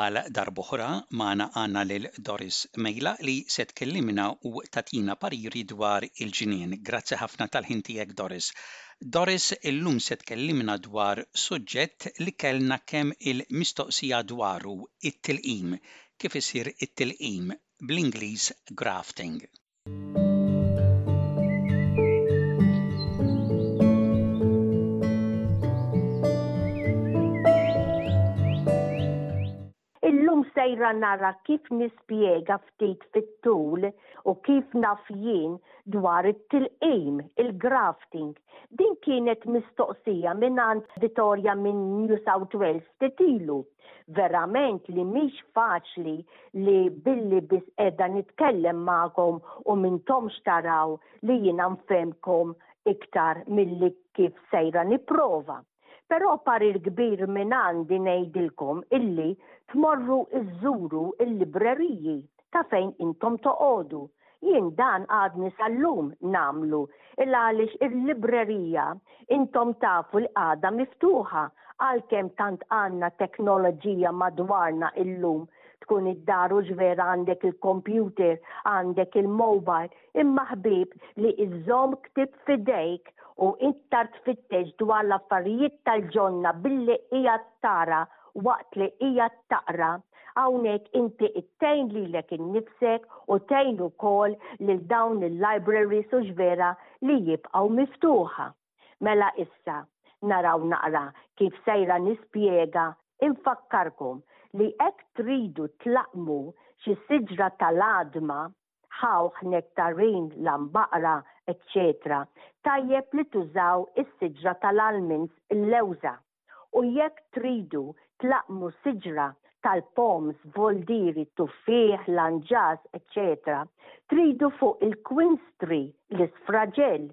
Għal darb'oħra magħna għandna lil Doris Mejla li se tkellimna u tagħtina pariri dwar il-ġnien. Grazzi ħafna tal-ħin tiegħek Doris. Doris, illum se tkellimna dwar suġġett li kellna kemm il mistoqsija dwaru, it-tilqim, kif isir it-tilqim, bl-Ingliż grafting. Illum sejra nara kif nispjega ftit fit-tul u kif naf jien dwar it-tilqim, il-grafting. Din kienet mistoqsija mingħand Vittoria minn New South Wales ftit ilu. Verament li mhix faċli li billi biss qiegħda nitkellem magħkom u m'intomx taraw li jiena nfehmkom iktar milli kif sejra nipprova. Però parir kbir minn għandi ngħidilkom illi tmorru iżżuru l-libreriji ta' fejn intom toqogħdu. Jien dan għadni sal-lum nagħmlu il-għaliex il-librerija intom tafu li għadha miftuħa għalkemm tant għandna teknoloġija madwarna illum tkun id-dar hux vera għandek il-kompjuter, għandek il-mobile, imma ħbieb li iżżomm ktieb f'idejk u iktar tfittex dwar l-affarijiet tal-ġonna billi qiegħed tara waqt li qiegħed taqra. Hawnhekk inti qed tgħin lilek innifsek u tgħin ukoll lil dawn il-libraries hux vera li jibqgħu miftuħa. Mela issa, naraw naqra kif sejra nispjega infakkarkom li hekk tridu tlaqqmu xi siġra tal-għadma, ħawħ, nektarin, lam baqra, eċċetera tajjeb li tużaw is-siġra tal-almonds illewża u jekk tridu tlaqqmu siġra tal-pomes, voldieri, tuffieħ, lanġas, eċċetera tridu fuq il-quince tree, l-isfraġell,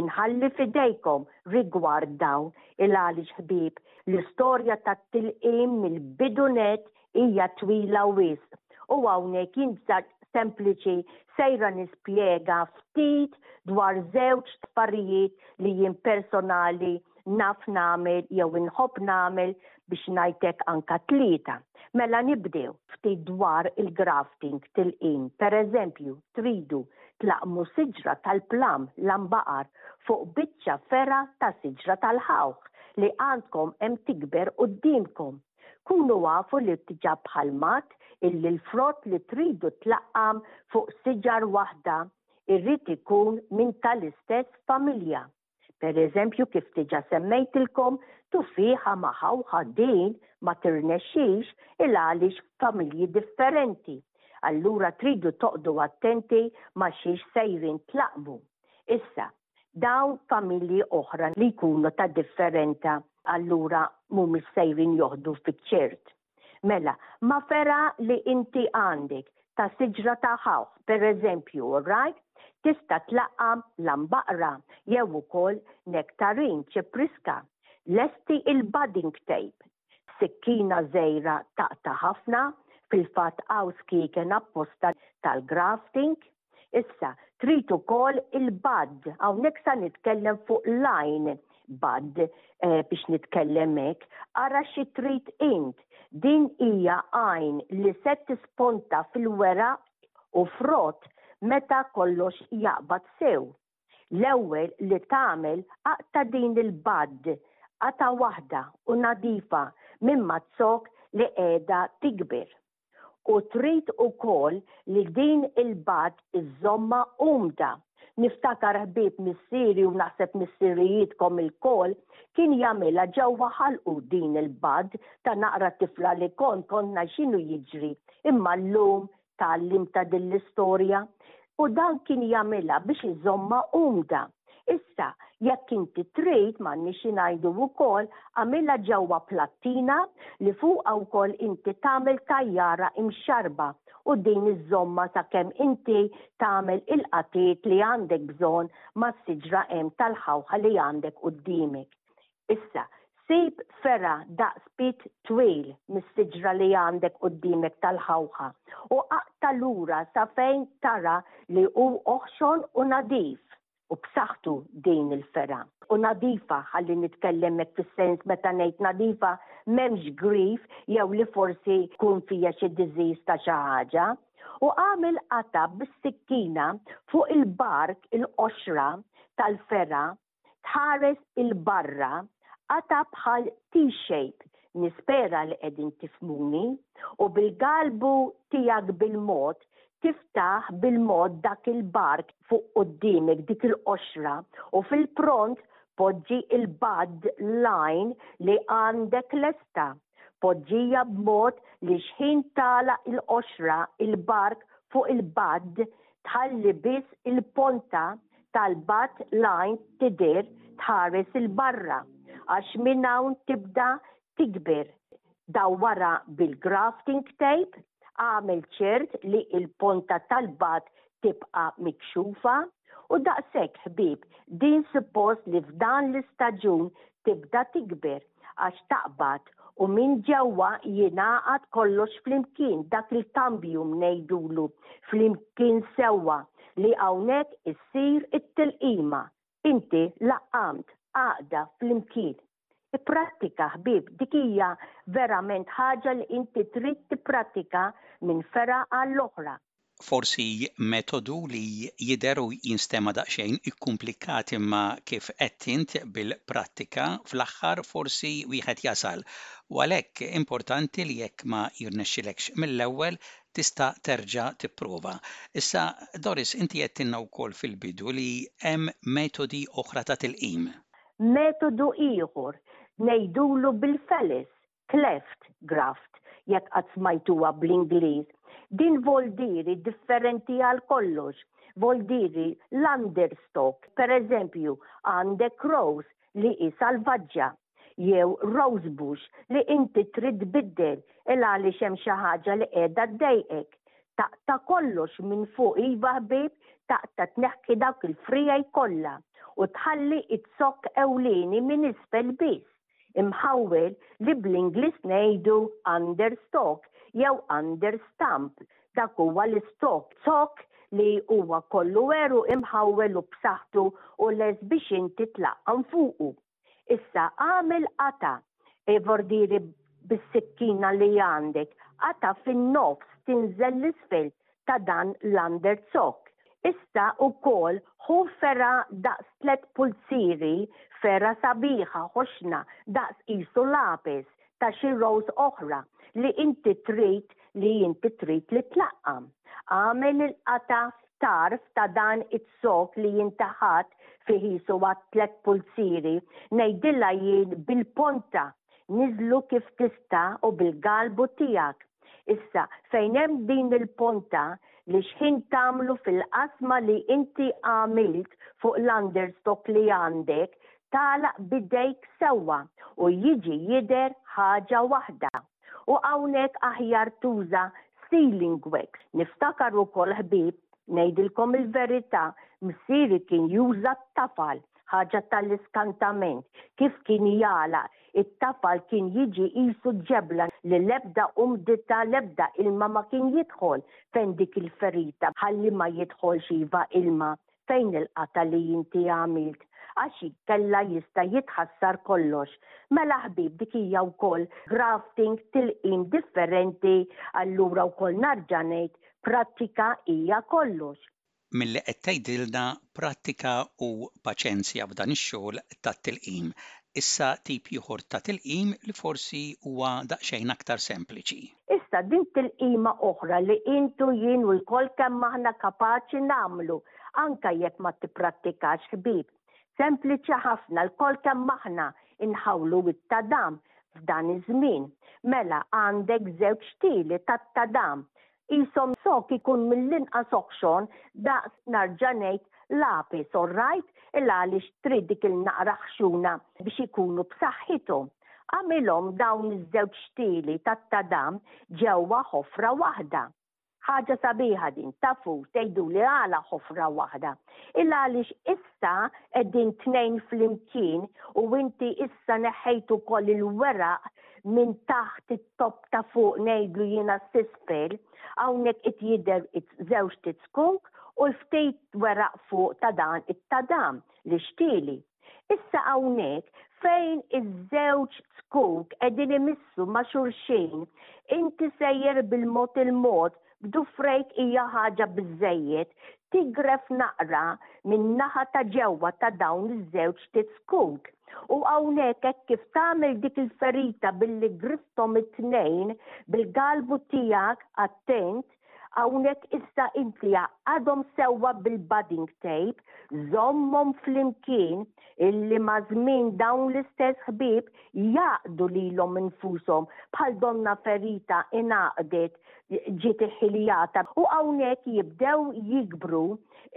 Inħalli f'idejkom rigward dawn il-għaliex ħbieb, l-istorja tat-tilqim mill-bidu nett hija twila wisq u hawnhekk jien b'sarg sempliċi sejra nispjega ftit dwar żewġ tfarijiet li jien personali naf nagħmel jew inħobb nagħmel biex ngħid hekk anke tlieta. Mela nibdew ftit dwar il-grafting, tilqim. Pereżempju, tridu tlaqqmu siġra tal-plam, lam-baqar, fuq biċċa fergħa ta' siġra tal-ħawħ li għandkom hemm tikber quddiemkom. Kunu afu li diġà bħal mat illi l-frott li tridu tlaqqam fuq siġar waħda jrid ikun minn tal-istess familja. Per eżempju kif diġa semmejtilkom tufiħa ma' ħawħa din ma tirnexxix il għaliex f'familji differenti. Allura tridu toqdu attenti ma' xiex sejrin tlaqmu. Issa, dawn familji oħra li jkunu ta' differenta allura mhumiex sejrin joħdu fiċ-ċert. Mela, ma fergħa li inti għandek ta' siġra ta' ħawħ, pereżempju, alright, tista' tlaqqa' lam baqra jew ukoll nektarin, ċipriska. Lesti l-budding tape, sikkina żgħira taqta' ħafna, fil-fatt hawn skieken apposta tal-grafting. Issa, trid ukoll il-bad, hawnhekk sa nitkellem fuq l-għajn bad eh, biex nitkellem hekk, ara xi trid int. Din hija għajn li se tisponta fil-wera u frott meta kollox jaqbad sew. L-ewwel li tagħmel aqta' din il-bad, qata' waħda u nadifa minn mazzok li qiegħda tikber. u trid ukoll li din il-bad iżżommha umda. Niftakar ħbieb missieri u naħseb missierijietkom ilkoll kien jagħmilha ġewwa ħalqu din il-bad ta' naqra tifla li kont kont ngħid x'inhu jiġri imma llum tgħallimta din l-istorja u dan kien jagħmilha biex iżommha umda. Issa, jekk inti trid, m'għandniex xi ngħidu wkoll, agħmilha ġewwa plattina li fuqha wkoll inti tagħmel tajjara imxarrba u din iżżommha sakemm inti tagħmel il-qatiet li għandek bżonn mas-siġra hemm tal-ħawħa li għandek quddiemik. Issa, sib fergħa daqs pied twil mis-siġra li għandek quddiemek tal-ħawħa, u aqta' lura sa fejn tara li hu oħxon u nadif, u b'saħħtu din il-fergħa. U nadifa, ħalli nitkellem hekk fis-sens meta ngħid nadifa, m'hemmx grif jew li forsi jkun fiha xi diżiż ta' xi ħaġa. U qam il-qata' bis-sikkina fuq il-bark, il-qoxra, tal-fergħa, tħares il-barra qatgħa bħal T-shape nispera li qegħdin tifhmuni u bil-galbu tiegħek bil-mod tiftaħ bil-mod dak il-bark fuq quddiemek dik il-qoxra u fil-pront poġġi l-bud line li għandek lesta poġġija b'mod li xħin tagħlaq il-qoxra il-bark fuq il-bud tħalli biss il-ponta tal-bat lajn tidir tħares il-barra għax minn hawn tibda tikber. Dawwarha bil-grafting tape, agħmel ċert li l-ponta tal-bat tibqa' mikxufa u daqshekk ħbieb din suppost li f'dan l-istaġun tibda tikber. għax taqbad u minn ġewwa jingħaqad kollox flimkien dak il-kambju ngħidulu flimkien sewwa li hawnhekk issir it-tilqima. Inti laqqamt għaqda flimkien. Ipprattika ħbieb dik hija verament ħaġa li inti trid tipprattika minn fergħa għall-oħra. Forsi metodu li jidher u jinstema' daqsxejn ikkumplikat imma kif għedt int bil-prattika fl-aħħar forsi wieħed jasal u għalhekk importanti li jekk ma jirnexxilekx mill-ewwel tista' terġa' tipprova. Issa Doris inti għedtilna wkoll fil-bidu li hemm metodi oħra ta' tilqim. Metodu ieħor ngħidulu bil-felis cleft, graft, jekk qatt smajtuha bl-Ingliż. Din voldieri differenti għal kollox. Voldieri l-understock, pereżempju, għandek rose li hi salvaġġa, jew rosebush li inti trid tbiddel il għaliex hemm xi ħaġa li qiegħda ddejqek. Taqta' kollox minn fuq iva ħbieb, taqta' tneħħi dawk il-friegħi kollha u tħalli z-zokk ewlieni minn isfel biss. imħawwel li bl-Ingliż ngħidu under stock jew under stamp, dak huwa l-istokk, zokk li huwa kollu għeruq imħawwel u b'saħħtu u lest biex inti tlaqqam fuqu. Issa agħmel qata', evordieri bis-sikkina li għandek, qata' fin-nofs tinżel 'l isfel ta' dan l-underzok. Issa wkoll ħu fergħa daqs tliet pulzieri, fergħa sabiħa ħoxna daqs qisu lapis ta' xi rose oħra li inti trid li inti trid li tlaqqam. Agħmel il-qatgħa f'tarf ta' dan iz-zok li inti ħadt fi qisu għad tliet pulzieri, ngħidilha jien bil-ponta, niżlu kif tista' u bil-galbu tiegħek. Issa, fejn hemm din il-ponta li xħin tagħmlu fil-qasma li inti għamilt fuq l-understock li għandek, tagħlaq b'idejk sewwa u jiġi jidher ħaġa waħda. U hawnhekk aħjar tuża sealing wax. Niftakar ukoll ħbieb, ngħidilkom il-verità, missieri kien juża t-tafal, ħaġa tal-iskantament, kif kien jagħlaq It-tafal kien jiġi qisu ġebla li l-ebda umdità, l-ebda ilma ma kien jidħol fejn dik il-ferita ħalli ma jidħolx iva ilma fejn il-qatgħa li inti għamilt għax inkella jista' jitħassar kollox. Mela ħbieb dik hija wkoll grafting, tilqim differenti, allura wkoll narġa' ngħid prattika hija kollox. milli qed tgħidilna prattika u paċenzja f'dan ix-xogħol tat-tilqim. Issa tip ieħor ta' tilqim li forsi huwa daqsxejn aktar sempliċi. Issa din tilqima oħra li intu, jien u lkoll kemm aħna kapaċi nagħmlu, anke jekk ma tipprattikax ħbieb. Sempliċi ħafna, lkoll kemm aħna nħawlu it-tadam f'dan iż-żmien. Mela għandek żewġ stili tat-tadam, Qishom sokk ikun mill-inqas oħxon daqs, narġa' ngħid, lapis, orrajt, il għaliex trid dik il-naqra ħxuna biex ikunu b'saħħithom. Agħmilhom dawn iż-żewġ xtieli tat-tadam ġewwa ħofra waħda. Ħaġa sabiħa din, tafu, tgħiduli għala ħofra waħda. Il għaliex issa qegħdin tnejn flimkien u inti issa neħħejt ukoll il-weraq minn taħt it-top ta' fuq ngħidlu jiena s-sisfel, hawnhekk qed jidher żewġ tizzkuk u l-ftejt weraq fuq ta' dan it-tadam li xtieli. Issa hawnhekk fejn iż-żewġ tzkuk qegħdin imissu ma' xulxin, inti sejjer bil-mod il-mod Dufrejk hija ħaġa biżżejjed tigref naqra min-naħa ta' ġewwa ta' dawn iż-żewġ tit skud. U hawnhekk hekk kif tagħmel dik il-ferita billi grifthom it-tnejn bil-galbu tiegħek, attent, hawnhekk issa inti għaqqadhom sewwa bil-budding tape, żommhom flimkien, illi maż-żmien dawn l-istess ħbieb jgħaqqdu lilhom infushom bħal donnha ferita ingħaqdet ġiet iħilijata u hawnhekk jibdew jikbru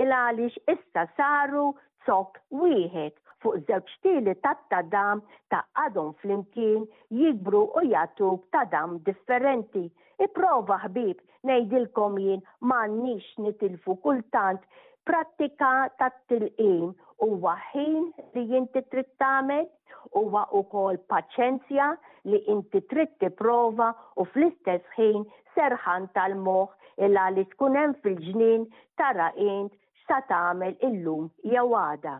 il għaliex issa saru zokk wieħed fuq żewġ tieli tat-tadam tgħaqqadhom flimkien jikbru u jagħtuk tadam differenti. Ipprova ħbieb, ngħidilkom jien m'għandniex nitilfu kultant prattika tat-tilqim huwa ħin li inti trid tagħmel Huwa wkoll paċenzja li inti trid tipprova u fl-istess ħin serħan tal-moħħ il għaliex tkun hemm fil-ġnien tara int x'sa tagħmel illum jew għada.